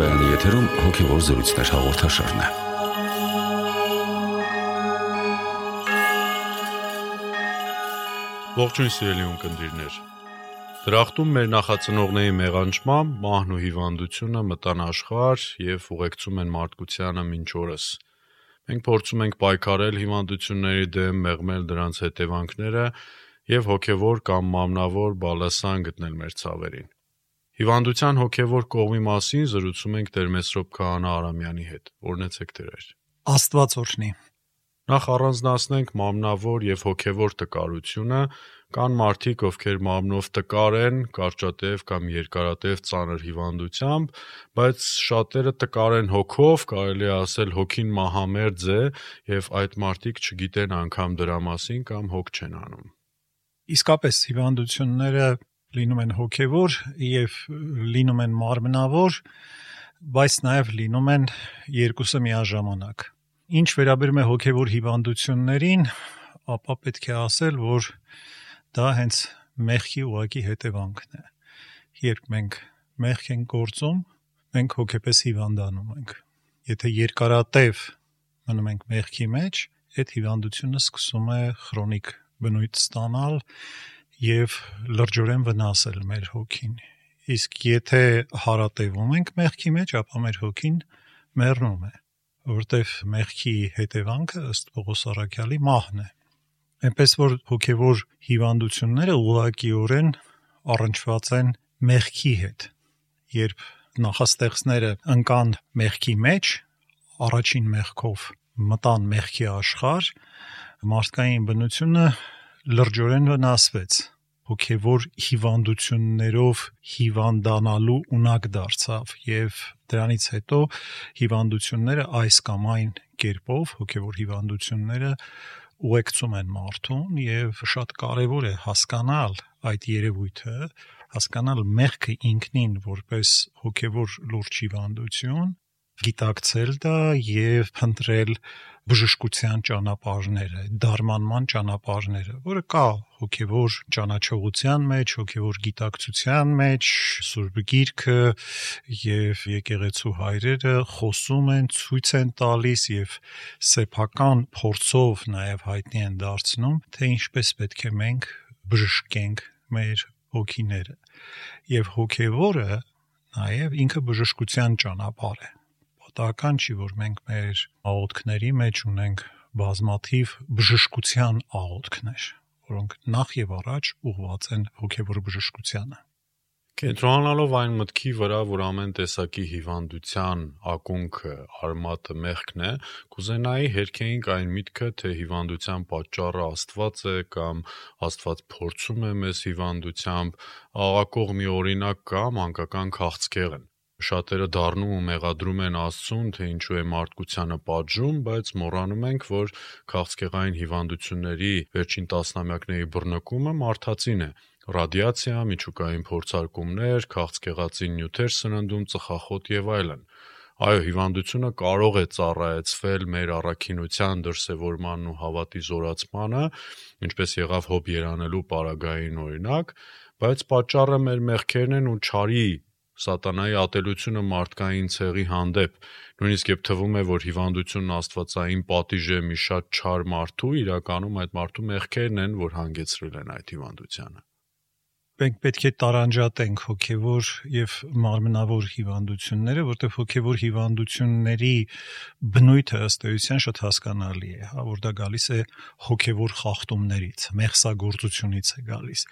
Ռադիոկայանի եթերում հոգևոր զրույցներ հաղորդաշարն է։ Ողջույն սիրելի ունկնդիրներ։ Դրախտում մեր նախածնողների մեղանջմամբ մահն ու հիվանդությունը մտան աշխարհ եւ ուղեկցում են մարդկությանը մինչ օրս։ Մենք փորձում ենք պայքարել հիվանդությունների դեմ, մեղմել դրանց հետևանքները եւ հոգեվոր կամ մամնավոր բալասան գտնել մեր ցավերին։ Հիվանդության հոգևոր կողմի մասին զրուցում ենք Տեր Մեսրոպ Քահանա Արամյանի հետ։ Օրնեցեք Տեր։ Աստված օրհնի։ Նախ առանձնացնենք մամնավոր եւ հոգևոր տկարությունը, կան մարդիկ, ովքեր մամնով տկար են, կարճատև կամ երկարատև ծանր հիվանդությամբ, բայց շատերը տկար են հոգով, կարելի է ասել հոգին մահամերձ է եւ այդ մարդիկ չգիտեն անգամ դրա մասին կամ հոգ չեն անում։ Իսկապես հիվանդությունները լինում են հոգևոր եւ լինում են մարմնավոր, բայց նաեւ լինում են երկուսը միաժամանակ։ Ինչ վերաբերում է հոգևոր հիվանդություններին, ապա պետք է ասել, որ դա հենց մեղքի ուղակի հետևանքն է։ Երբ մենք մեղք ենք գործում, մենք հոգեպես հիվանդանում ենք։ Եթե երկարատև մնում ենք մեղքի մեջ, այդ հիվանդությունը սկսում է քրոնիկ բնույթ ստանալ եւ լրջորեն վնասել մեր հոգին։ Իսկ եթե հարատևում ենք մեղքի մեջ, ապա մեր հոգին մեռնում է, որտեվ մեղքի հետևանքը ըստ Պողոս Արաքյալի մահն է։ Այնպես որ հոգևոր հիվանդությունները ուղղակիորեն առնչված են մեղքի հետ։ Երբ նախաստեղծները ընկան մեղքի մեջ, առաջին մեղքով մտան մեղքի աշխարհ, մարդկային բնությունը լրջորեն վնասվեց հոգևոր հիվանդություններով հիվանդանալու ունակ դարձավ եւ դրանից հետո հիվանդությունները այս կամ այն կերպով հոգևոր հիվանդությունները ուղեկցում են մարդուն եւ շատ կարեւոր է հասկանալ այդ երևույթը հասկանալ մեղքը ինքնին որպես հոգևոր լուրջ հիվանդություն գիտակցել դա եւ փնտրել բժշկության ճանապարհները, դարմանման ճանապարհները, որը կա հոգևոր ճանաչողության մեջ, հոգևոր գիտակցության մեջ, Սուրբ Գիրքը եւ եկեղեցու հայրերը խոսում են, ցույց են տալիս եւ սեփական փորձով նաեւ հայտնի են դարձնում, թե ինչպես պետք է մենք բժշկենք մեր հոգիները։ Եվ հոգևորը նաև ինքը բժշկության ճանապարհ է պատահական չի, որ մենք մեր աղոթքների մեջ ունենք բազմաթիվ բժշկության աղոթքներ, որոնք նախ եւ առաջ ուղղված են հոգեվոր բժշկությանը։ Կենտրոնանալով այն մտքի վրա, որ ամեն տեսակի հիվանդության ակունքը արմատը մեղքն է, կուզենայի հերքեինք այն միտքը, թե հիվանդության պատճառը Աստված է կամ Աստված փորձում է մեզ հիվանդությամբ, աղակող մի օրինակ կա մանկական քաղցկեղն շատերը դառնում ու մեղադրում են Աստծուն, թե ինչու է մարդկությանը պատժում, բայց մոռանում ենք, որ քաղցկեղային հիվանդությունների վերջին տասնամյակների բռնկումը մարդածին է. Ռադիացիա, միջուկային փորձարկումներ, քաղցկեղածին նյութեր սննդում, ծխախոտ եւ այլն։ Այո, հիվանդությունը կարող է ծառայեցվել մեր առաքինության դրսևորմանն ու հավատի զորացմանը, ինչպես եղավ հոբ երանելու պարագային օրինակ, բայց պատճառը մեր մեղքերն են ու ճարի սատանայի ատելությունը մարդկային ցեղի հանդեպ, նույնիսկ եւ թվում է, որ հիվանդությունն աստվածային պատիժ է մի շատ չար մարդու, իրականում այդ մարդու մեղքերն են, որ հանգեցրել են այդ հիվանդությանը մենք պետք է տարանջատենք հոգևոր եւ մարմնավոր հիվանդությունները, որտեղ հոգևոր հիվանդությունների բնույթը ըստ էության շատ հասկանալի է, հա, որ դա գալիս է հոգևոր խախտումներից, մեղսագործությունից է գալիս։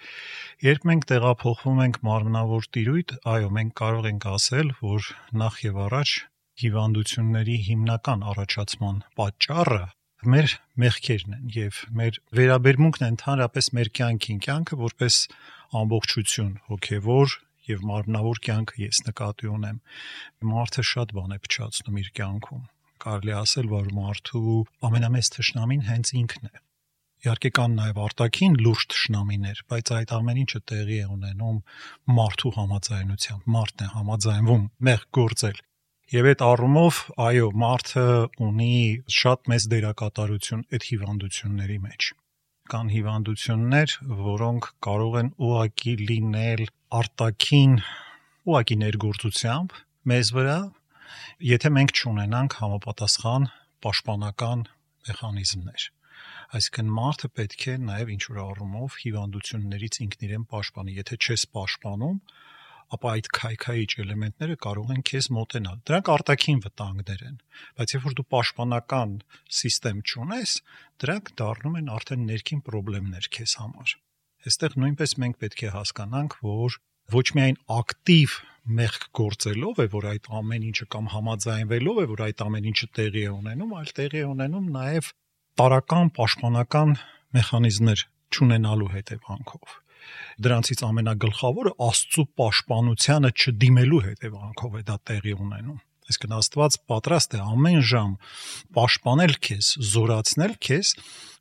Երբ մենք տեղափոխվում ենք մարմնավոր տիրույթ, այո, մենք կարող ենք ասել, որ նախ եւ առաջ հիվանդությունների հիմնական առաջացման պատճառը մեր մեղքերն են եւ մեր վերաբերմունքն է ընդհանրապես մեր կյանքին, կյանքը որպես ամբողջություն, հոգևոր եւ մարմնավոր կյանքը ես նկատի ունեմ։ Մարդը շատ բան է փչացնում իր կյանքում։ Կարելի ասել, որ մարդու ամենամեծ թշնամին հենց ինքն է։ Իհարկե կան նաև արտաքին լուրջ թշնամիներ, բայց այդ ամեն ինչը տեղի է ունենում մարդու համաձայնությամբ։ Մարդն է համաձայնվում մեղ գործել։ Եվ այդ առումով, այո, մարդը ունի շատ մեծ դերակատարություն այդ հիվանդությունների մեջ կան հիվանդություններ, որոնք կարող են ուղակի լինել արտաքին ուղակի ներգործությամբ մեզ վրա, եթե մենք չունենանք համապատասխան պաշտպանական մեխանիզմներ։ Այսինքն մարդը պետք է նաև ինչ որ առումով հիվանդություններից ինքն իրեն պաշտպանի։ Եթե չես պաշտպանում, ապա այդ քայքայիչ էլեմենտները կարող են քեզ մոտենալ։ Դրանք արտաքին վտանգներ են, բայց երբ որ դու պաշտպանական համակարգ չունես, դրանք դառնում են արդեն ներքին խնդիրներ քեզ համար։ Այստեղ նույնպես մենք պետք է հասկանանք, որ ոչ միայն ակտիվ մեղք գործելով է, որ այդ ամեն ինչը կամ համաձայնվելով է, որ այդ ամեն ինչը տեղի է ունենում, այլ տեղի է ունենում նաև տարական պաշտպանական մեխանիզմներ ճանենալու հետևանքով դրանցից ամենագլխավորը Աստծո պաշտպանությանը չդիմելու հետևանքով է դա տեղի ունենում այսինքն Աստված պատրաստ է ամեն ժամ պաշտպանել քեզ, զորացնել քեզ,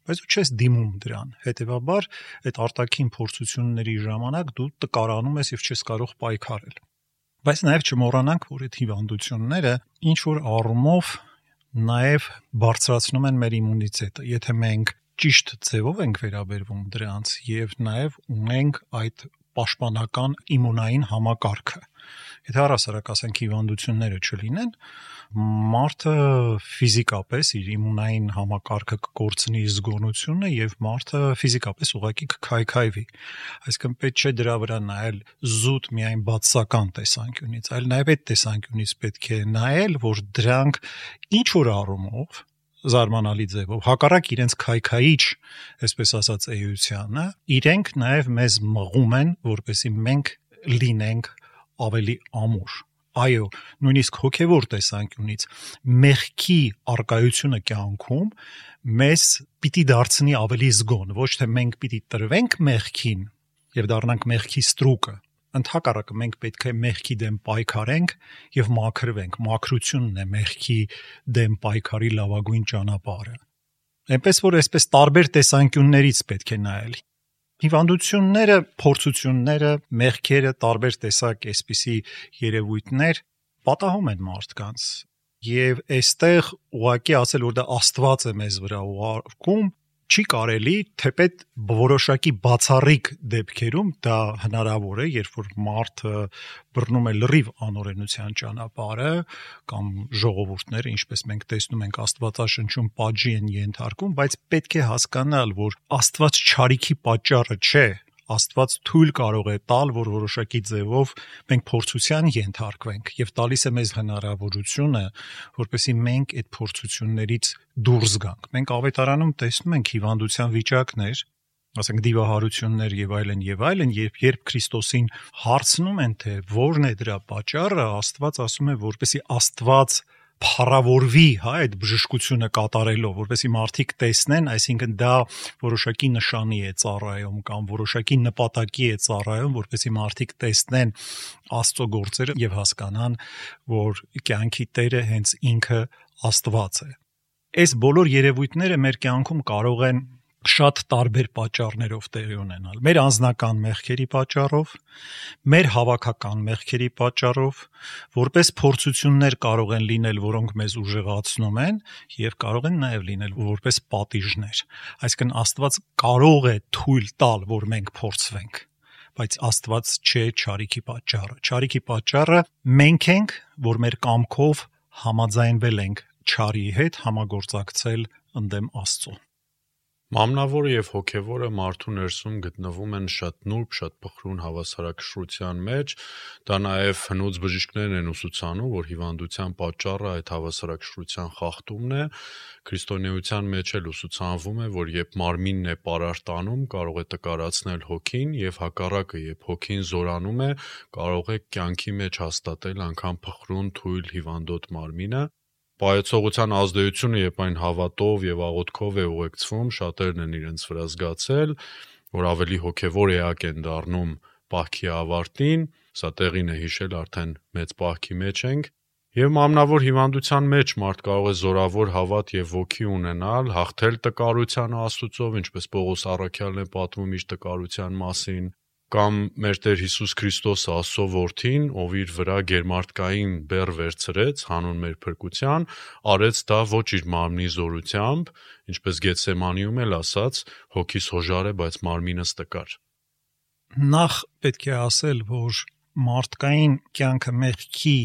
բայց դու չես դիմում դրան։ Հետևաբար այդ արտաքին փորձությունների ժամանակ դու տկարանում ես եւ չես կարող պայքարել։ Բայց նաև չմոռանանք, որ այդ հիվանդությունները ինչ որ առումով նաև բարձրացնում են մեր իմունիտետը։ Եթե մենք ճիշտ ձևով ենք վերաբերվում դրանց եւ նաեւ ունենք այդ պաշտպանական իմունային համակարգը։ Եթե առասարակ ասենք հիվանդությունները չլինեն, մարդը ֆիզիկապես իր իմունային համակարգը կկորցնի զգոնությունը եւ մարդը ֆիզիկապես ուղակի կքայքայվի։ Այսինքն պետք չէ դրա վրա նայել զուտ միայն բացական տեսանկյունից, այլ նաեւ այդ տեսանկյունից պետք է նայել, որ դրանք ինչ որ առումով զարմանալի ձևով հակառակ իրենց քայքայիչ, այսպես ասած էությանը, իրենք նաև մեզ մղում են, որպեսի մենք լինենք ավելի ամուր այո, նույնիսկ հոգևոր տեսանկյունից մեղքի արկայությունը կյանքում մեզ պիտի դարձնի ավելի զգոն, ոչ թե մենք պիտի տրվենք մեղքին եւ դառնանք մեղքի ստրուկը, ընդհակառակը մենք պետք է մեղքի դեմ պայքարենք եւ մաքրվենք։ Մաքրությունն է մեղքի դեմ պայքարի լավագույն ճանապարհը։ Այնպես որ այսպես տարբեր տեսանկյուններից պետք է նայել։ Հիվանդությունները, փորձությունները, մեղքերը, տարբեր տեսակ այսպիսի երևույթներ պատահում են մարդկանց եւ այստեղ ուղղակի ասել որ դա աստված է մեզ վրա ուղարկում չի կարելի, թեպետ որոշակի բացառիկ դեպքերում դա հնարավոր է, երբ որ մարդը բռնում է լրիվ անօրենության ճանապարհը կամ ժողովուրդները, ինչպես մենք տեսնում ենք Աստվածաշնչում պատժի են ենթարկում, բայց պետք է հասկանալ, որ Աստված չարիքի պատճառը չէ, Աստված թույլ կարող է տալ, որ որոշակի ձևով մենք փորձության ենթարկվենք եւ տալիս է մեզ հնարավորությունը, որպեսզի մենք այդ փորձություններից դուրս գանք։ Մենք ավետարանում տեսնում ենք հիվանդության վիճակներ, ասենք դիվահարություններ եւ այլն եւ այլն, երբ երբ Քրիստոսին հարցնում են թե ո՞րն է դրա պատճառը, Աստված ասում է, որպեսի Աստված փառավորվի, հա, այդ բժշկությունը կատարելով, որովհետեւ մարդիկ տեսնեն, այսինքն դա որոշակի նշանի է ծառայում կամ որոշակի նպատակի է ծառայում, որովհետեւ մարդիկ տեսնեն Աստծո գործերը եւ հասկանան, որ կյանքի Տերը հենց ինքը Աստված է։ Այս բոլոր երևույթները մեր կյանքում կարող են շատ տարբեր պատճառներով տեղի ունենալ։ Մեր անձնական մեղքերի պատճառով, մեր հավաքական մեղքերի պատճառով, որպես փորձություններ կարող են լինել, որոնք մեզ ուժեղացնում են, եւ կարող են նաեւ լինել որպես պատիժներ։ Այսինքն Աստված կարող է թույլ տալ, որ մենք փորձվենք բայց Աստված չէ ճարիքի պատճառը։ Ճարիքի պատճառը մենք ենք, որ մեր կամքով համաձայնվել ենք ճարի հետ համագործակցել ընդդեմ Աստծո։ Մամնավորը եւ հոգեվորը մարդու ներսում գտնվում են շատ նուրբ, շատ փխրուն հավասարակշռության մեջ։ Դա նաեւ հնուց բժիշկներն են ուսուցանում, որ հիվանդության պատճառը այդ հավասարակշռության խախտումն է։ Քրիստոնեության մեջ էլ ուսուցանվում է, որ երբ մարմինն է պարարտանում, կարող է տկարացնել հոգին եւ հակառակը, երբ հոգին զորանում է, կարող է կյանքի մեջ հաստատել անգամ փխրուն, թույլ հիվանդոտ մարմինը պայծողության ազդեցությունը, երբ այն հավատով եւ աղոթքով է ուղեկցվում, շատերն են իրենց վրա զգացել, որ ավելի հոգեվոր էակ են դառնում պահքի ավարտին, սա տեղին է հիշել արդեն մեծ պահքի մեջ ենք, Եվ մամնավոր հիվանդության մեջ մարդ կարող է զորավոր հավատ եւ ոգի ունենալ, հաղթել տկարությանը Աստծով, ինչպես Պողոս Առաքյալն է պատմում իր տկարության մասին, կամ մեր Տեր Հիսուս Քրիստոսը Աստծո որդին, ով իր վրա գերմարտկային բեռ վերցրեց հանուն մեր փրկության, արեց դա ոչ իր մարմնի զորությամբ, ինչպես Գեթսեմանիում էլ ասաց, հոգիս հոժար է, բայց մարմինս տկար։ Նախ պետք է ասել, որ մարդկային կյանքը մեղքի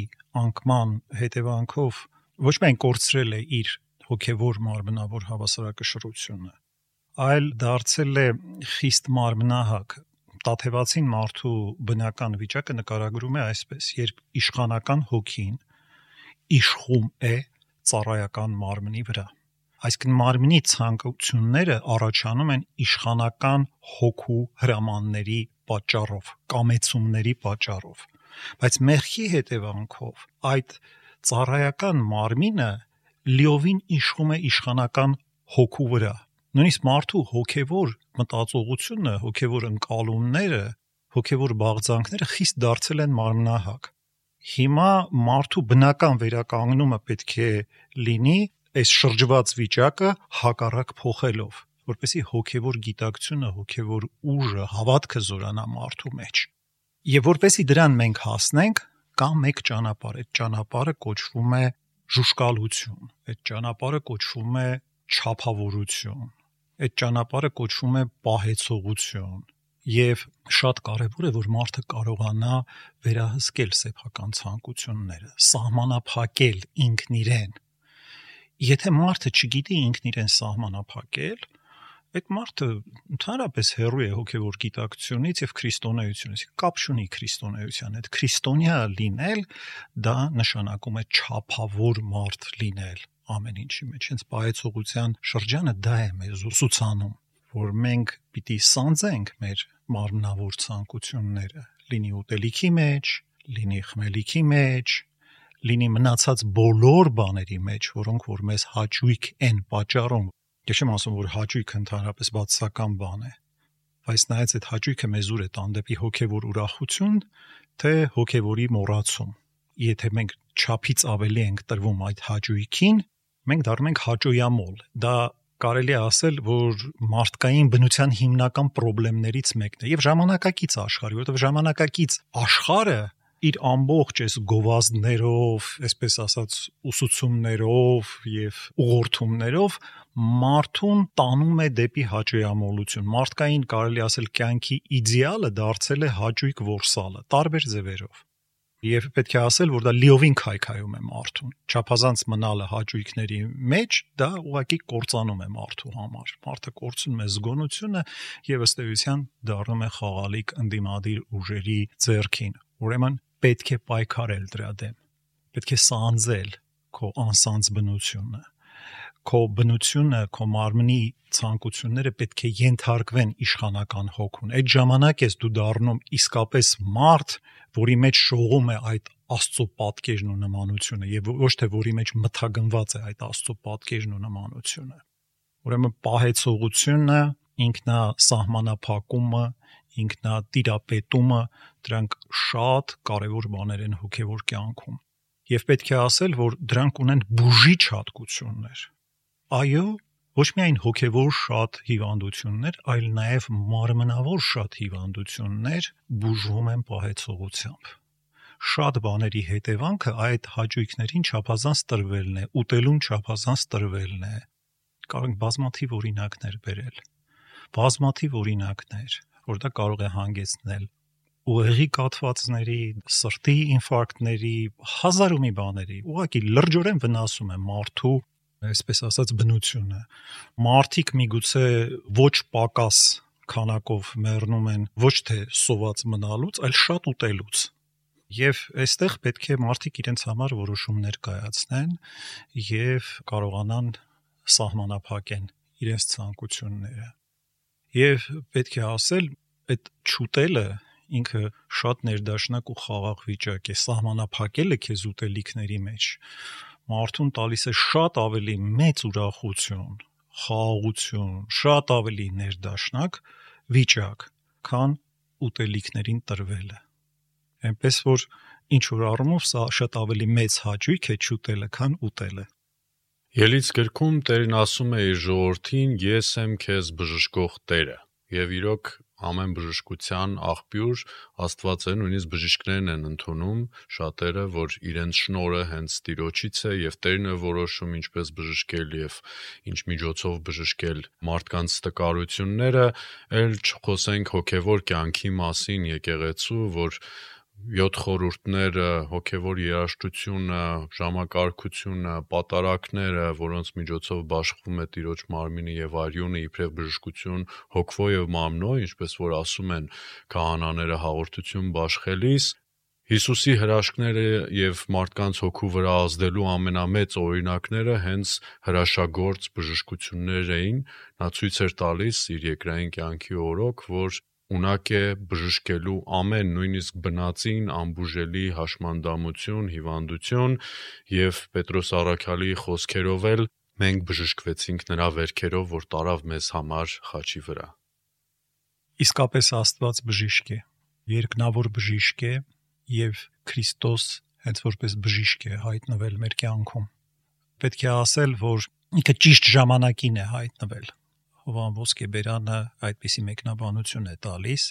անկման հետևանքով ոչ միայն կորցրել է իր հոգևոր մարմնավոր հավասարակշռությունը, այլ դարձել է խիստ մարմնահակ։ Տաթևացին մարդու բնական վիճակը նկարագրում է այսպես. երբ իշխանական հոգին իշխում է ծառայական մարմնի վրա այսինքն մարմնի ցանկությունները առաջանում են իշխանական հոգու հրամանների պատճառով, կամեցումների պատճառով։ Բայց մեղքի հետևանքով այդ ծառայական մարմինը լիովին իշխում է իշխանական հոգու վրա։ Նույնիսկ մարդու հոգևոր մտածողությունը, հոգևոր ընկալումները, հոգևոր բաղձանքները խիստ դարձել են մարմնահակ։ Հիմա մարդու բնական վերականգնումը պետք է լինի այս շրջված վիճակը հակառակ փոխելով, որպեսի հոգևոր գիտակցությունը, հոգևոր ուժը, հավատքը զորանա մարդու մեջ։ Եվ որպեսի դրան մենք հասնենք, կա մեկ ճանապարհ, այդ ճանապարհը կոչվում է ժուշկալություն, այդ ճանապարհը կոչվում է չափավորություն, այդ ճանապարհը կոչվում է պահեցողություն, եւ շատ կարեւոր է որ մարդը կարողանա վերահսկել սեփական ցանկությունները, սահմանափակել ինքն իրեն։ Եթե մարդը չգիտի ինքն իրեն սահմանափակել, այդ մարդը ընդհանրապես հեռու է հոգևոր գիտակցությունից եւ քրիստոնեությունից։ Կապ չունի քրիստոնեության հետ։ Քրիստոնյա լինել դա նշանակում է ճափավոր մարդ լինել ամեն ինչի մեջ։ Հենց պայեցողության շրջանը դա է մեզ ուսուցանում, որ մենք պիտի սանձենք մեր մարմնավոր ցանկությունները, լինի ուտելիքի մեջ, լինի խմելիքի մեջ, լինի մնացած բոլոր բաների մեջ, որոնք որ մեզ հաճույք են պատճառում, Ես չեմ ասում, որ հաճույքը ընդհանրապես բացասական բան է, բայց նայած այդ հաճույքը մեզ ուր է տան դեպի հոգևոր ուրախություն, թե հոգևորի մոռացում։ Եթե մենք չափից ավելի ենք տրվում այդ հաճույքին, մենք դառնում ենք հաճոյամոլ։ Դա կարելի է ասել, որ մարդկային բնության հիմնական խնդիրներից մեկն է եւ ժամանակակից աշխարհի, որովհետեւ ժամանակակից աշխարհը իր ամբողջ այս գովազդներով, այսպես ասած, ուսուցումներով եւ ուղղորդումներով մարդուն տանում է դեպի հաճոյամոլություն։ Մարդկային կարելի ասել կյանքի իդեալը դարձել է հաճույք որսալը տարբեր ձևերով։ Եվ պետք է ասել, որ դա լիովին քայքայում է մարդուն։ Չափազանց մնալը հաճույքների մեջ դա ուղղակի կործանում է մարդու համար։ Մարդը կորցնում է զգոնությունը եւ ըստ էության դառնում է խաղալիք ընդդիմադիր ուժերի ձեռքին։ Ուրեմն պետք է պայքարել դրա դեմ։ Պետք է սանձել քո անսանձ բնությունը քո բնությունը, քո մարմնի ցանկությունները պետք է ենթարկվեն իշխանական հոգուն։ Այդ ժամանակ ես դու դառնում իսկապես մարդ, որի մեջ շողում է այդ Աստծո պատկերն ու նմանությունը եւ ոչ թե որի մեջ մթագնված է այդ Աստծո պատկերն ու նմանությունը։ Ուրեմն պահեցողությունը, ինքնա սահմանափակումը, ինքնատիրապետումը դրանք շատ կարևոր բաներ են հոգևոր կյանքում եւ պետք է ասել որ դրանք ունեն բուժիչ հատկություններ այո ոչ միայն հոգևոր շատ հիվանդություններ այլ նաեւ մարմնավոր շատ հիվանդություններ բուժվում են պահեցողությամբ շատ բաների հետևանքը այդ հաճույքներին չափազանց տրվելն է ուտելուն չափազանց տրվելն է կարող ենք բազմաթիվ օրինակներ բերել բազմաթիվ օրինակներ որ դա կարող է հանգեցնել ուղեղի կաթվածների, սրտի ինֆարկտների, հազար ու մի բաների։ Ուղղակի լրջորեն վնասում է մարդու այսպես ասած բնությունը։ Մարդիկ միգուցե ոչ պակաս քանակով մեռնում են ոչ թե սոված մնալուց, այլ շատ ուտելուց։ Եվ այստեղ պետք է մարդիկ իրենց համար որոշումներ կայացնեն եւ կարողանան սահմանափակեն իրենց ցանկությունները։ Եվ պետք է ասել, այդ ճուտելը ինքը շատ ներդաշնակ ու խաղաղ վիճակ է, սահմանափակելը քեզ ուտելիքների մեջ մարդուն տալիս է շատ ավելի մեծ ուրախություն, խաղաղություն, շատ ավելի ներդաշնակ վիճակ, քան ուտելիքներին տրվելը։ Էնպես որ ինչ որ առումով սա շատ ավելի մեծ հաճույք է ճուտելը, քան ուտելը։ Ելից գրքում Տերն ասում է իր ժողովրդին. Ես եմ քեզ բժշկող Տերը։ Եվ իրոք ամեն բժշկության աղբյուր Աստված է, նույնիսկ բժիշկներն են ընդունում շատերը, որ իրենց շնորհը հենց Տիրոջից է եւ Տերն է որոշում ինչպես բժշկել եւ ինչ միջոցով բժշկել մարդկանց տկարությունները, ել չխոսենք հոգեվոր կյանքի մասին եկեղեցու, որ 7 խորհուրդները, հոգևոր երաժշտությունը, ժամակարգությունը, պատարակները, որոնց միջոցով բաշխվում է Տիրոջ մարմինը եւ արյունը իբրև բժշկություն հոգվո եւ մամնո, ինչպես որ ասում են քահանաները հաղորդություն բաշխելիս, Հիսուսի հրաշքները եւ մարդկանց հոգու վրա ազդելու ամենամեծ օրինակները հենց հրաշագործ բժշկություններ էին։ Նա ցույց էր տալիս իր երկրային կյանքի օրոք, որ ունակ է բժշկելու ամեն, նույնիսկ բնածին անբուժելի հաշմանդամություն, հիվանդություն եւ Պետրոս Առաքյալի խոսքերով էլ մենք բժշկվեցինք նրա վերքերով, որ տարավ մեզ համար խաչի վրա։ Իսկապես Աստված բժիշկ է, երկնավոր բժիշկ է եւ Քրիստոս հենց որպես բժիշկ է հայտնվել մեր կյանքում։ Պետք է ասել, որ ինքը ճիշտ ժամանակին է հայտնվել Հովան Ոսկեբերյանը այդպիսի մեկնաբանություն է տալիս,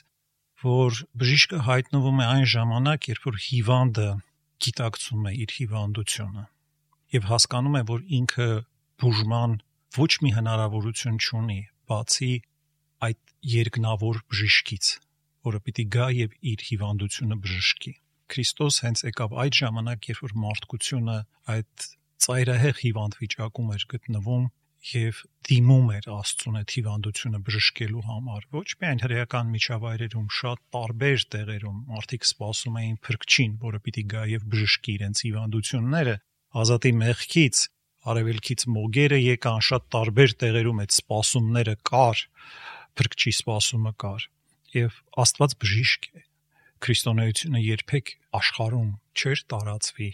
որ բժիշկը հայտնվում է այն ժամանակ, երբ որ հիվանդը գիտակցում է իր հիվանդությունը եւ հասկանում է, որ ինքը բուժման ոչ մի հնարավորություն չունի, բացի այդ երկնավոր բժիշկից, որը պիտի գա եւ իր հիվանդությունը բժշկի։ Քրիստոս հենց եկավ այդ ժամանակ, երբ որ մարդկությունը այդ ծայրահեղ հիվանդ վիճակում էր գտնվում եւ դիմում էր Աստծուն այդ հիվանդությունը բժշկելու համար ոչ միայն հրեական միջավայրերում շատ տարբեր տեղերում մարդիկ սպասում էին փրկչին, որը պիտի գա եւ բժշկի իրենց հիվանդությունները ազատի մեղքից արևելքից մոգերը եկան շատ տարբեր տեղերում այդ սպասումները կար փրկչի սպասումը կար եւ Աստված բժիշկ է քրիստոնեությունը երբեք աշխարհում չէր տարածվի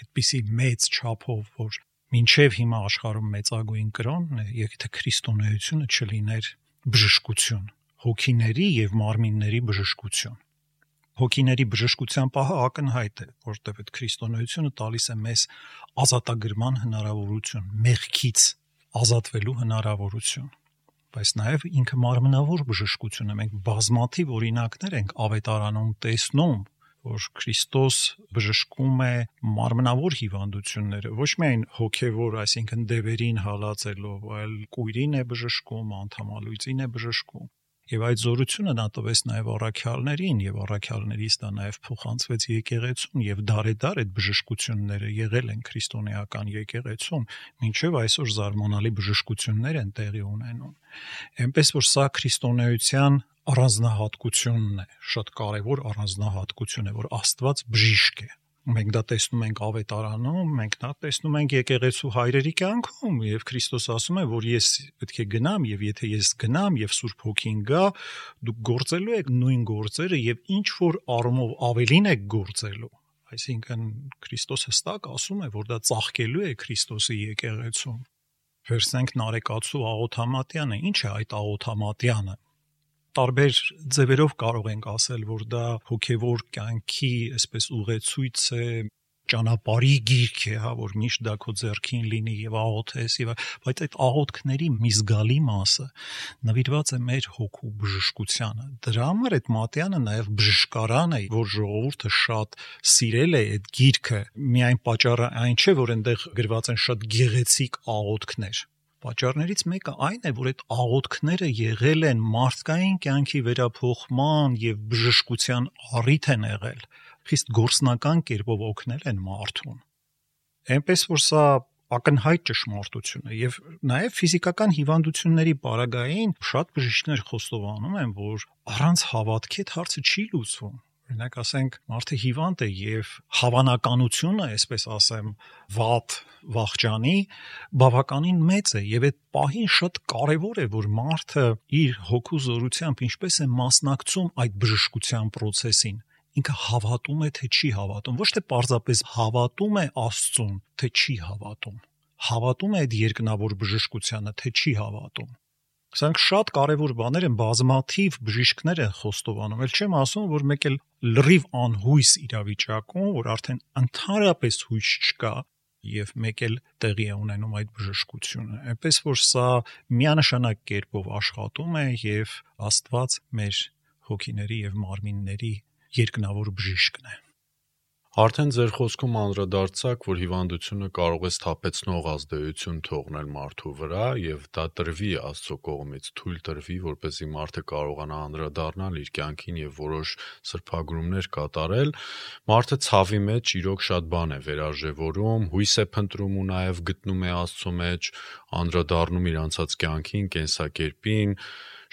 այդպիսի մեծ չափով որ մինչև հիմա աշխարհում մեծագույն կրոնն է, եթե քրիստոնեությունը չլիներ բժշկություն, հոգիների եւ մարմինների բժշկություն։ Հոգիների բժշկության պահը ակնհայտ է, որտեղ այդ քրիստոնեությունը տալիս է մեզ ազատագրման հնարավորություն, մեղքից ազատվելու հնարավորություն բայց նաև ինքը մարմնավոր բժշկությունը մենք բազմաթիվ օրինակներ ենք ավետարանում տեսնում որ Քրիստոս բժշկում է մարմնավոր հիվանդությունները, ոչ միայն հոգևոր, այսինքն դևերին հալածելով, այլ կույրին է բժշկում, անդամալույծին է բժշկում։ Եվ այդ զորությունը նա տվեց նաև առաքյալներին եւ առաքյալներից դա նաև փոխանցվեց եկեղեցուն եւ դարեդար այդ բժշկությունները եղել են քրիստոնեական եկեղեցում, ինչեւ այսօր զարմանալի բժշկություններ են տեղի ունենում։ Էնպես որ սա քրիստոնեության առանձնահատկությունն է, շատ կարևոր առանձնահատկություն է, որ Աստված բժիշկ է։ Մենք դա տեսնում ենք ավետարանում, մենք դա տեսնում ենք եկեղեցու հայրերի կյանքում եւ Քրիստոս ասում է, որ ես պետք է գնամ եւ եթե ես գնամ եւ Սուրբ Հոգին գա, դուք գործելու եք նույն գործերը եւ ինչ որ առումով ավելին եք գործելու այսինքն Քրիստոս հստակ ասում է, որ դա ծաղկելու է Քրիստոսի եկեղեցում։ Վերցնենք Նարեկացու Աղոթամատյանը, ինչ է այդ Աղոթամատյանը տարբեր ձևերով կարող ենք ասել, որ դա հոգևոր կյանքի այսպես ուղեցույց է ճանապարհի գիրք է, հա, որ միշտ դա քո ձեռքին լինի եւ աղոթես եւ բայց այդ աղոթքների մի զգալի մասը նվիրված է մեր հոգու բժշկությանը։ Դրա համար այդ Մատյանը նաեւ բժշկարան է, որ ժողովուրդը շատ սիրել է այդ գիրքը։ Միայն պատճառը այն չէ, որ այնտեղ գրված են շատ գեղեցիկ աղոթքներ, Պատճառներից մեկը այն է, որ այդ աղոթքները եղել են մարդկային կյանքի վերափոխման եւ բժշկության առիթ են եղել, խիստ գործնական կերպով օգնել են մարդուն։ Էնպես որ սա ակնհայտ ճշմարտություն է եւ նաեւ ֆիզիկական հիվանդությունների պարագային շատ բժիշկներ խոստովանում են, որ առանց հավատքի այդ հարցը չի լուծվում Օրինակ ասենք մարդը հիվանդ է եւ հավանականությունը, այսպես ասեմ, վատ վախճանի բավականին մեծ է եւ այդ պահին շատ կարեւոր է որ մարդը իր հոգու զորությամբ ինչպես է մասնակցում այդ բժշկության process-ին ինքը հավատում է թե չի հավատում ոչ թե պարզապես հավատում է Աստծուն թե չի հավատում հավատում է այդ երկնավոր բժշկությանը թե չի հավատում Սրանք շատ կարևոր բաներ են, բազմաթիվ բժիշկներ են խոստովանում։ Էլ չեմ ասում, որ մեկ էլ լրիվ անհույս իրավիճակում, որ արդեն ընդհանրապես հույս չկա, եւ մեկ էլ տեղի է ունենում այդ բժշկությունը։ Այնպես որ սա միանշանակ կերպով աշխատում է եւ Աստված մեր հոգիների եւ մարմինների երկնավոր բժիշկն է։ Արդեն ձեր խոսքում անդրադարձաք, որ հիվանդությունը կարող է սթափեցնող ազդեցություն թողնել մարդու վրա եւ դա տրվի Աստծո կողմից, թույլ տրվի, որպեսզի մարդը կարողանա անդրադառնալ իր կյանքին եւ որոշ սրբագրումներ կատարել։ Մարդը ցավի մեջ իրոք շատ բան է վերարժևորում, հույս է փնտրում ու նաեւ գտնում է Աստծո մեջ, անդրադառնում իր անցած կյանքին, կենսակերպին,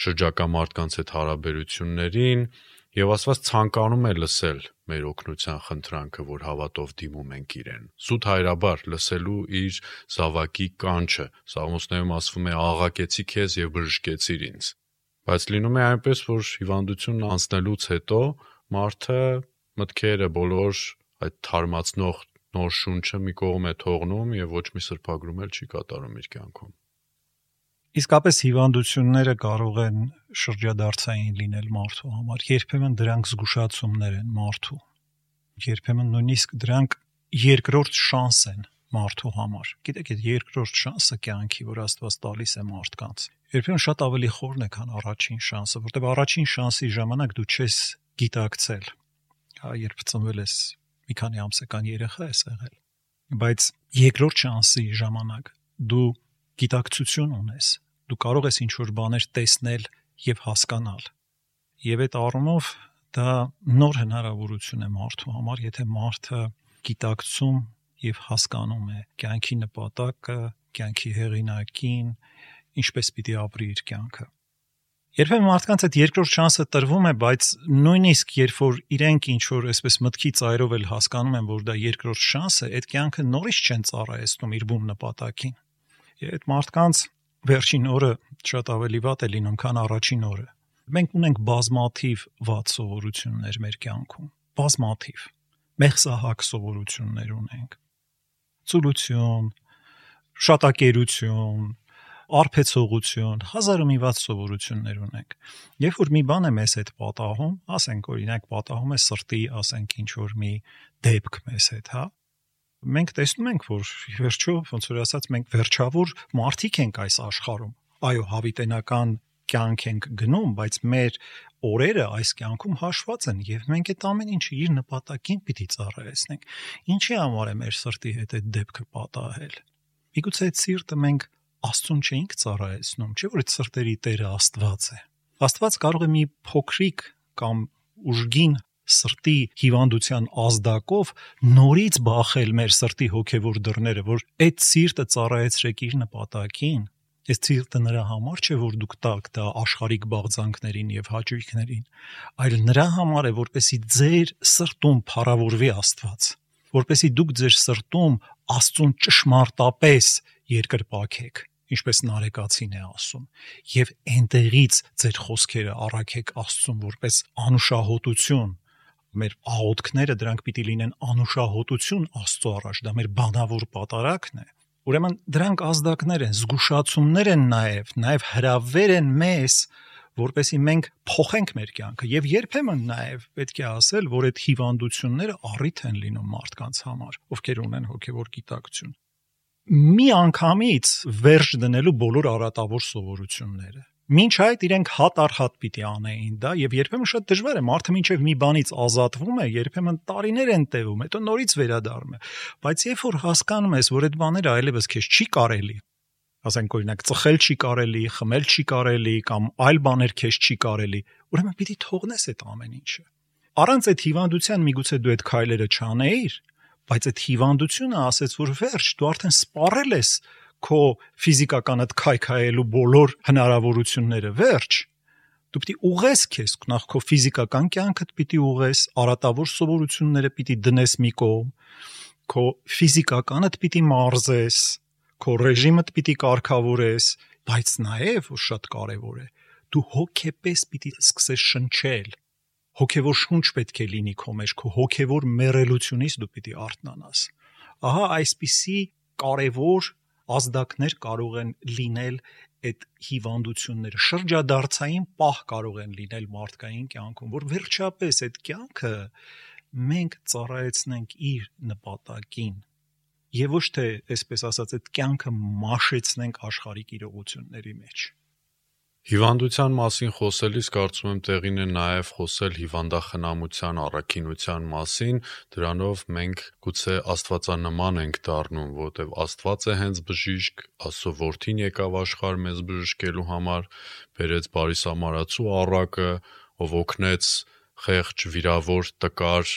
շրջակա մարդկանց հետ հարաբերություններին եւ Աստված ցանկանում է լսել մեր օգնության խնդրանքը, որ հավատով դիմում ենք իրեն։ Սուտ հայրաբար լսելու իր զավակի կանչը։ Սաղմոսներում ասվում է աղակեցի քեզ եւ բժշկեցիր ինձ։ Բայց լինում է այնպես, որ հիվանդությունն անցնելուց հետո մարդը մտքերը բոլոր այդ թարմացնող նոր շունչը մի կողմ է թողնում եւ ոչ մի սրբագրում էլ չի կատարում իր կյանքում։ Իսկապես հիվանդությունները կարող են շրջադարձային լինել մարդու համար։ Երբեմն դրանք զգուշացումներ են մարդու։ Երբեմն նույնիսկ դրանք երկրորդ շանս են մարդու համար։ Գիտեք, այդ երկրորդ շանսը կյանքի, որ Աստված տալիս է մարդկանց, երբեմն շատ ավելի խորն է, քան առաջին շանսը, որտեղ առաջին շանսի ժամանակ դու չես գիտակցել։ Հա, երբ ծնվել ես, մի քանի ամսական երեխա ես եղել։ Բայց երկրորդ շանսի ժամանակ դու գիտակցություն ունես, դու կարող ես ինչ-որ բաներ տեսնել եւ հասկանալ։ Եվ այդ առումով դա նոր հնարավորություն է մարդու համար, եթե մարդը գիտակցում եւ հասկանում է կյանքի նպատակը, կյանքի հեղինակին, ինչպես պիտի ապրի իր կյանքը։ Երբեմն մարդկանց այդ երկրորդ շանսը տրվում է, բայց նույնիսկ երբ որ իրենք ինչ որ այսպես մտքի ծայրով էլ հասկանում են, որ դա երկրորդ շանս է, այդ կյանքը նորից չեն ծառայեցնում իր բուն նպատակին։ Եվ այդ մարդկանց վերջին օրը շատ ավելի վատ է լինում, քան առաջին օրը։ Մենք ունենք բազմաթիվ վատ սովորություններ մեր կյանքում, բազմաթիվ։ Մեղսահակ սովորություններ ունենք։ Ծուլություն, շատակերություն, արփեցողություն, հազար ու մի վատ սովորություններ ունենք։ Երբ որ մի բան է մեզ հետ պատահում, ասենք օրինակ պատահում է սրտի, ասենք ինչ որ մի դեպք մեզ հետ, հա, մենք տեսնում ենք, որ վերջո ոնց որ ասած մենք վերջավոր մարդիկ ենք այս աշխարհում։ Այո, հավիտենական կյանք ենք գնում, բայց մեր օրերը այս կյանքում հաշված են եւ մենք այդ ամեն ինչը իր նպատակին պիտի ծառայեցնենք։ Ինչի համար է մեր սրտի հետ այդ դեպքը պատահել։ Միգուցե այդ սիրտը մենք Աստծուն չէինք ծառայեցնում, չէ՞ որ այդ սրտերի Տերը Աստված է։ Աստված կարող է մի փոքրիկ կամ ուժգին սրտի հիվանդության ազդակով նորից բախել մեր սրտի հոգևոր դռները, որ այդ սիրտը ծառայեցրեք իր նպատակին, Այս ցիրտը նրա համար չէ, որ դուք տակ դա աշխարհիկ բաղձանքներին եւ հաճույքներին, այլ նրա համար է, որպեսի ձեր սրտում փառավորվի Աստված, որպեսի դուք ձեր սրտում Աստծուն ճշմարտապես երկրպագեք ինչպես Նարեկացին է ասում, եւ այնտեղից ձեր խոսքերը առաքեք Աստծուն որպես անուշահոտություն, մեր աղոթքները դրանք պիտի լինեն անուշահոտություն Աստծո առաջ, դա մեր բանավոր պատարակն է։ Ուրեմն դրանք ազդակներ են, զգուշացումներ են նաև, նաև հրավեր են մեզ, որպեսի մենք փոխենք մեր կյանքը եւ երբեմն նաև պետք է ասել, որ այդ հիվանդությունները առիթ են լինում մարդկանց համար, ովքեր ունեն հոգեվոր գիտակցություն։ Մի անգամից վերջ դնելու բոլոր արատավոր սովորությունները Մինչ այդ իրենք հատ առ հատ պիտի անեին դա եւ երբեմն շատ դժվար է մարդը մինչեւ մի բանից ազատվում է, երբեմն տարիներ են տևում, հետո նորից վերադառնում է։ Բայց երբ որ հասկանում ես, որ այդ բաները այլևս քեզ չի կարելի, ասենք օրինակ ծխել չի կարելի, խմել չի կարելի կամ այլ բաներ քեզ չի կարելի, ուրեմն պիտի թողնես այդ ամեն ինչը։ Առանց այդ հիվանդության միգուցե դու այդ քայլերը չանեիր, բայց այդ հիվանդությունը ասեց, որ վերջ, դու արդեն սպառել ես քո ֆիզիկականդ քայքայելու բոլոր հնարավորությունները վերջ դու պիտի ուղես քեզ նախ քո ֆիզիկական կյանքդ պիտի ուղես արատավոր սովորությունները պիտի դնես մի կողմ քո ֆիզիկականդ պիտի մարզես քո ռեժիմդ պիտի կարգավորես բայց նաև որ շատ կարևոր է դու հոգեպես պիտի սկսես շնչել հոգևոր շունչ պետք է լինի քո մեջ քո հոգևոր մերելությունից դու պիտի արթնանաս ահա այսպիսի կարևոր ազդակներ կարող են լինել այդ հիվանդությունները շրջադարձային պահ կարող են լինել մարդկային կյանքում որ վերջապես այդ կյանքը մենք ծառայեցնենք իր նպատակին եւ ոչ թե այսպես ասած այդ կյանքը մաշեցնենք աշխարհիկ իրողությունների մեջ Հիվանդության մասին խոսելիս կարծում եմ տեղին է նաև խոսել հիվանդախնամության առաքինության մասին, դրանով մենք գուցե աստվածանման ենք դառնում, որովհետև Աստված է հենց բժիշկ, Աստծո որդին եկավ աշխարհ մեզ բժշկելու համար, բերեց բարի սամարացու առակը, ով օգնեց խեղճ, վիրավոր, տկար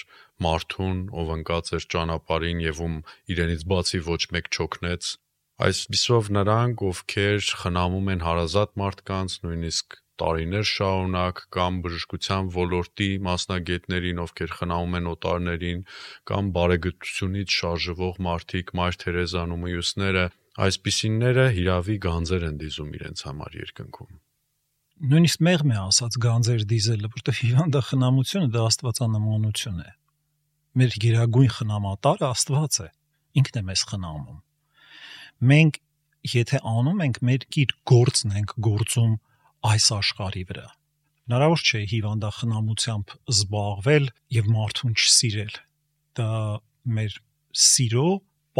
մարդուն, ով ընկած էր ճանապարհին եւ ում իրենից բացի ոչ մեկ չօգնեց Այսպիսով նրանք, ովքեր խնամում են հարազատ մարդկանց, նույնիսկ տարիներ շարունակ կամ բժշկության ոլորտի մասնագետներին, ովքեր խնամում են օտարներին, կամ բարեգործությունից շարժվող մարդիկ, Մայր Թերեզան ու մյուսները, այսպիսինները հիրավի գանձեր են դիզում իրենց համար երկնքում նույնիսկ մեղմ է ասած գանձեր դիզելը, որտեղ հիվանդախնամությունը դա աստվածանմանություն է։ Մեր գերագույն խնամատարը Աստված է։ Ինքն է մեզ խնամում մենք եթե անում ենք մեր իր գործն ենք գործում այս աշխարհի վրա հնարավոր չէ հիվանդախնամությամբ զբաղվել եւ մարդուն չսիրել դա մեր սիրո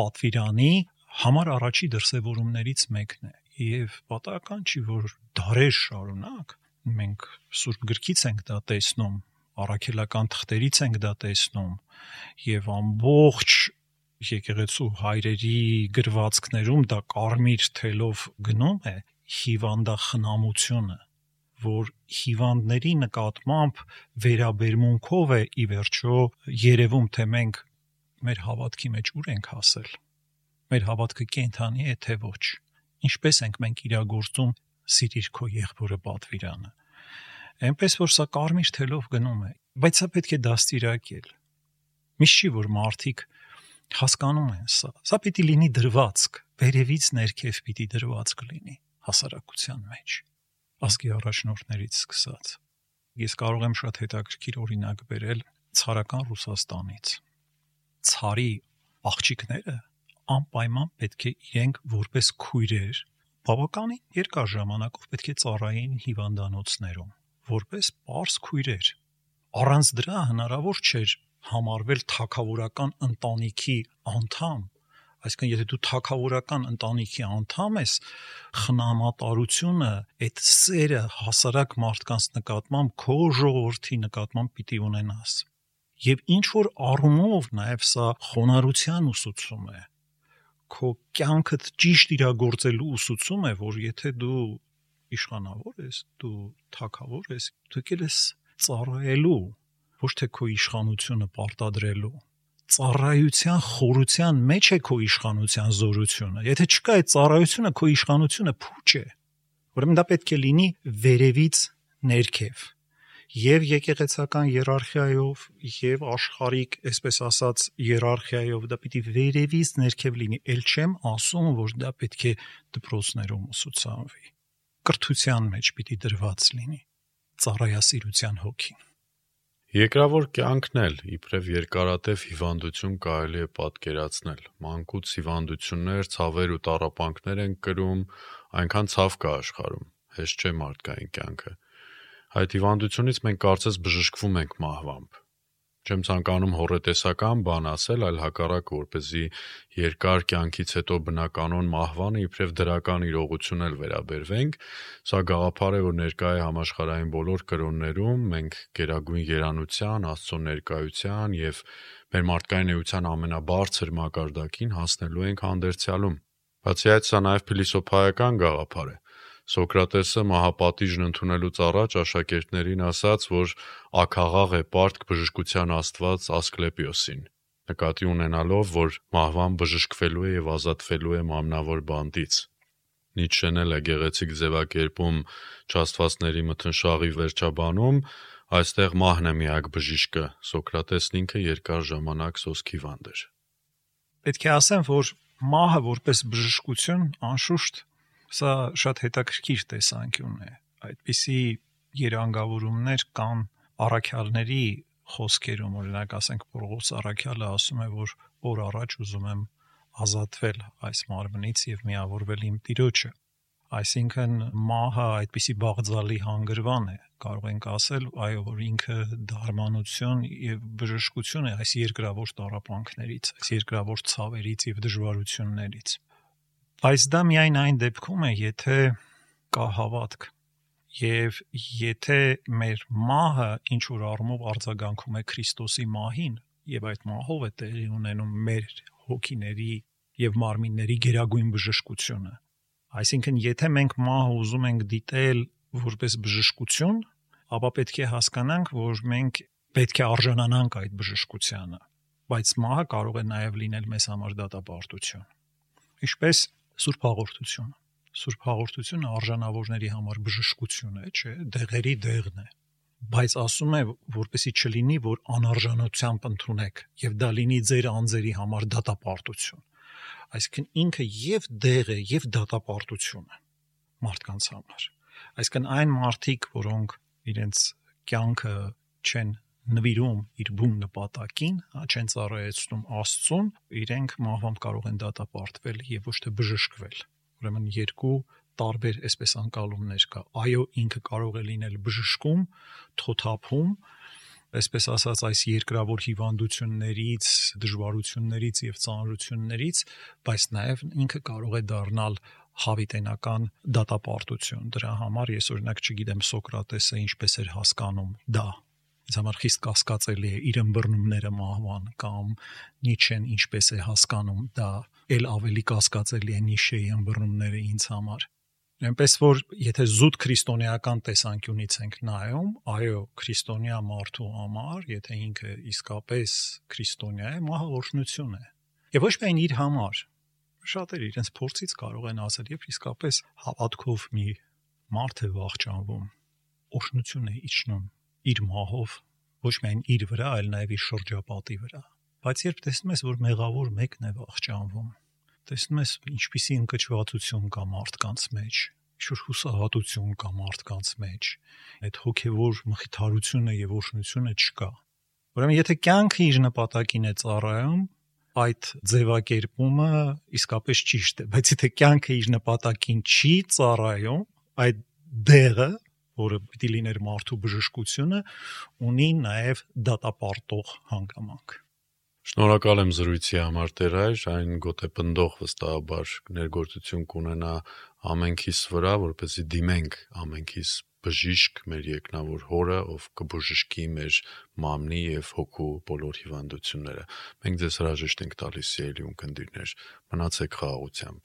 պատվիրանի համար առաջի դրսևորումներից մեկն է եւ պատահական չի որ դարեր շարունակ մենք սուրբ գրքից ենք դա տեսնում առաքելական թղթերից ենք դա տեսնում եւ ամբողջ եկեղեցու հայրերի գրվածքներում դա կարմիր թելով գնում է հիվանդախնամությունը որ հիվանդների նկատմամբ վերաբերմունքով է ի վերջո երևում թե մենք մեր հավատքի մեջ ուր ենք հասել մեր հավատքը կենթանի է թե ոչ ինչպես ենք մենք իրագործում սիրիր քո եղբորը պատվիրանը այնպես որ սա կարմիր թելով գնում է բայց սա պետք է դաստիարակել միշտ չի որ մարդիկ հասկանում են սա։ Սա պիտի լինի դրվածք, վերևից ներքև պիտի դրվածք լինի հասարակության մեջ։ Ասկի առաջնորդներից սկսած։ Ես կարող եմ շատ հետաքրքիր օրինակ բերել ցարական Ռուսաստանից։ Ցարի աղջիկները անպայման պետք է իրենք որպես քույրեր բավականին երկար ժամանակով պետք է ծառայեին հիվանդանոցներում որպես པարս քույրեր առանց դրա հնարավոր չէր համարվել թակավորական ընտանիքի անդամ այսինքն եթե դու թակավորական ընտանիքի անդամ ես խնամատարությունը այդ սերը հասարակ մարդկանց նկատմամբ քո ժողովրդի նկատմամբ պիտի ունենաս եւ ինչ որ առումով նաեւ սա խոնարհության ուսուցում է քո կյանքդ ճիշտ իրագործելու ուսուցում է որ եթե դու իշխանավոր ես դու թակավոր ես դու եկել ես ծառայելու ոչ թե քո իշխանությունը պարտադրելու ծառայության խորության մեջ է քո իշխանության զորությունը եթե չկա այդ ծառայությունը քո իշխանությունը փուչ է ուրեմն դա պետք է լինի վերևից ներքև եւ եկեղեցական երարխիայով եւ աշխարհիկ, այսպես ասած, երարխիայով դա պիտի վերևից ներքև լինի, ել չեմ ասում, որ դա պետք է դպրոցներում ուսուցանվի։ Կրթության մեջ պիտի դրված լինի ծառայասիրության հոգին։ Երկրավոր կյանքն էլ իբրև երկարատև հիվանդություն կարելի է պատկերացնել։ Մանկուց հիվանդություններ, ցավեր ու տառապանքներ են կրում, այնքան ցավ կա աշխարհում։ Հեշտ չէ մարդկային կյանքը։ Այդ հիվանդությունից մենք կարծես բժշկվում ենք մահվամբ չեմ ցանկանում հորետեսական բան ասել, այլ հակառակը, որպեսզի երկար կյանքից հետո բնականon մահվանը իբրև դրական իրողություն էլ վերաբերվենք, սա գաղափար է, որ ներկա է համաշխարհային բոլոր կրոններում, մենք գերագույն երանության, Աստծո ներկայության եւ մեր մարդկային էության ամենաբարձր մակարդակին հասնելու ենք հանդերձյալում։ Բացի այդ, սա նաև փիլիսոփայական գաղափար է Սոկրատեսը մահապատիժն ընդունելուց առաջ աշակերտներին ասաց, որ աքաղաղ է պարտք բժշկության աստված Ասկլեպիոսին, նկատի ունենալով, որ մահվան բժշկվելու է եւ ազատվելու է մամնավոր բանտից։ Նիցշեն էլ է գեղեցիկ ձևակերպում չաստվածների մթնշաղի վերջաբանում, այստեղ մահն է միակ բժիշկը, Սոկրատեսն ինքը երկար ժամանակ սոսքի վանդ էր։ Պետք է ասեմ, որ մահը որպես բժշկություն անշուշտ Սա շատ հետաքրքիր տեսանկյուն է։ Այդպիսի երանգավորումներ կան առաքյալների խոսքերում, օրինակ ասենք Պողոս առաքյալը ասում է, որ օր առաջ ուզում եմ ազատվել այս մարմնից եւ միավորվել իմ Տիրոջը։ Այսինքն մահը այդպիսի բաղձալի հանգրվան է, կարող ենք ասել, այո, որ ինքը դարմանություն եւ բժշկություն է այս երկրավոր տարապանքներից, այս երկրավոր ցավերից եւ դժվարություններից։ Բայց դա միայն այն դեպքում է, եթե կա հավատք։ Եվ եթե մեր մահը ինչ որ առումով արձագանքում է Քրիստոսի մահին, եւ այդ մահով է տեղի ունենում մեր հոգիների եւ մարմինների գերագույն բժշկությունը, այսինքն եթե մենք մահը ուզում ենք դիտել որպես բժշկություն, ապա պետք է հասկանանք, որ մենք պետք է արժանանանք այդ բժշկությանը, բայց մահը կարող է նաև լինել մեզ համար դատապարտություն։ Ինչպես Սուրբ Հաղորդությունը Սուրբ հաղորդությունը արժանավորների համար բժշկություն է, չէ, դեղերի դեղն է բայց ասում է որպեսի չլինի որ անարժանությամբ ընդունեք եւ դա լինի ձեր անձերի համար դատապարտություն այսինքն ինքը եւ դեղ է եւ դատապարտություն է մարդկանց համար այսինքն այն մարդիկ որոնք իրենց կյանքը չեն նվիրում իր բուն նպատակին, չեն ծառայեցնում Աստծուն, իրենք մահվամբ կարող են դատապարտվել եւ ոչ թե բժշկվել ուրեմն երկու տարբեր այսպես անկալումներ կա. Այո ինքը կարող է լինել բժշկում թոթափում այսպես ասած այս երկրավոր հիվանդություններից, դժվարություններից եւ ծանրություններից, բայց նաեւ ինքը կարող է դառնալ հավիտենական դատապարտություն։ Դրա համար ես օրինակ չգիտեմ Սոկրատեսը ինչպես էր հասկանում դա ինձ համար խիստ կասկածելի է իր ըմբռնումները մահվան կամ Նիչեն ինչպես է հասկանում դա ել ավելի կասկածելի է Նիշեի ըմբռնումները ինձ համար Այնպես որ եթե զուտ քրիստոնեական տեսանկյունից ենք նայում, այո, քրիստոնյա մարդու համար, եթե ինքը իսկապես քրիստոնյա է, մահը օրհնություն է։ Եվ ոչ միայն իր համար։ Շատերը իրենց փորձից կարող են ասել, եւ իսկապես հավատքով մի մարդ է վախճանվում, օրհնություն է իջնում իր մահով ոչ միայն իր վրա, այլ նաև իր շրջապատի վրա։ Բայց երբ տեսնում ես, որ մեղավոր մեկն է վախճանվում, տեսնում ես ինչպիսի ընկճվածություն կա մարդկանց մեջ, ինչ-որ հուսահատություն կա մարդկանց մեջ, այդ հոգևոր մխիթարությունը եւ օրհնությունը չկա։ Ուրեմն եթե կյանքը իր նպատակին է ծառայում, այդ ձևակերպումը իսկապես ճիշտ է, բայց եթե կյանքը իր նպատակին չի ծառայում, այդ դերը որը պիտի լիներ մարդու բժշկությունը, ունի նաև դատապարտող հանգամանք։ Շնորհակալ եմ զրույցի համար Տերայր, այն գոտե պնդող վստահաբար ներգործություն կունենա ամենքիս վրա, որպեսզի դիմենք ամենքիս բժիշկ մեր երկնավոր հորը, ով կբժշկի մեր մամնի եւ հոգու բոլոր հիվանդությունները։ Մենք ձեզ հրաժեշտ ենք տալիս սիրելի ունկնդիրներ։ Մնացեք խաղաղությամբ։